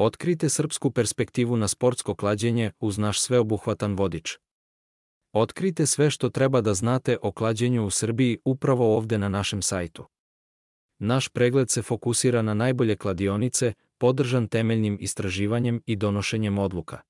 Otkrijte srpsku perspektivu na sportsko klađenje uz naš sveobuhvatan vodič. Otkrijte sve što treba da znate o klađenju u Srbiji upravo ovde na našem sajtu. Naš pregled se fokusira na najbolje kladionice, podržan temeljnim istraživanjem i donošenjem odluka.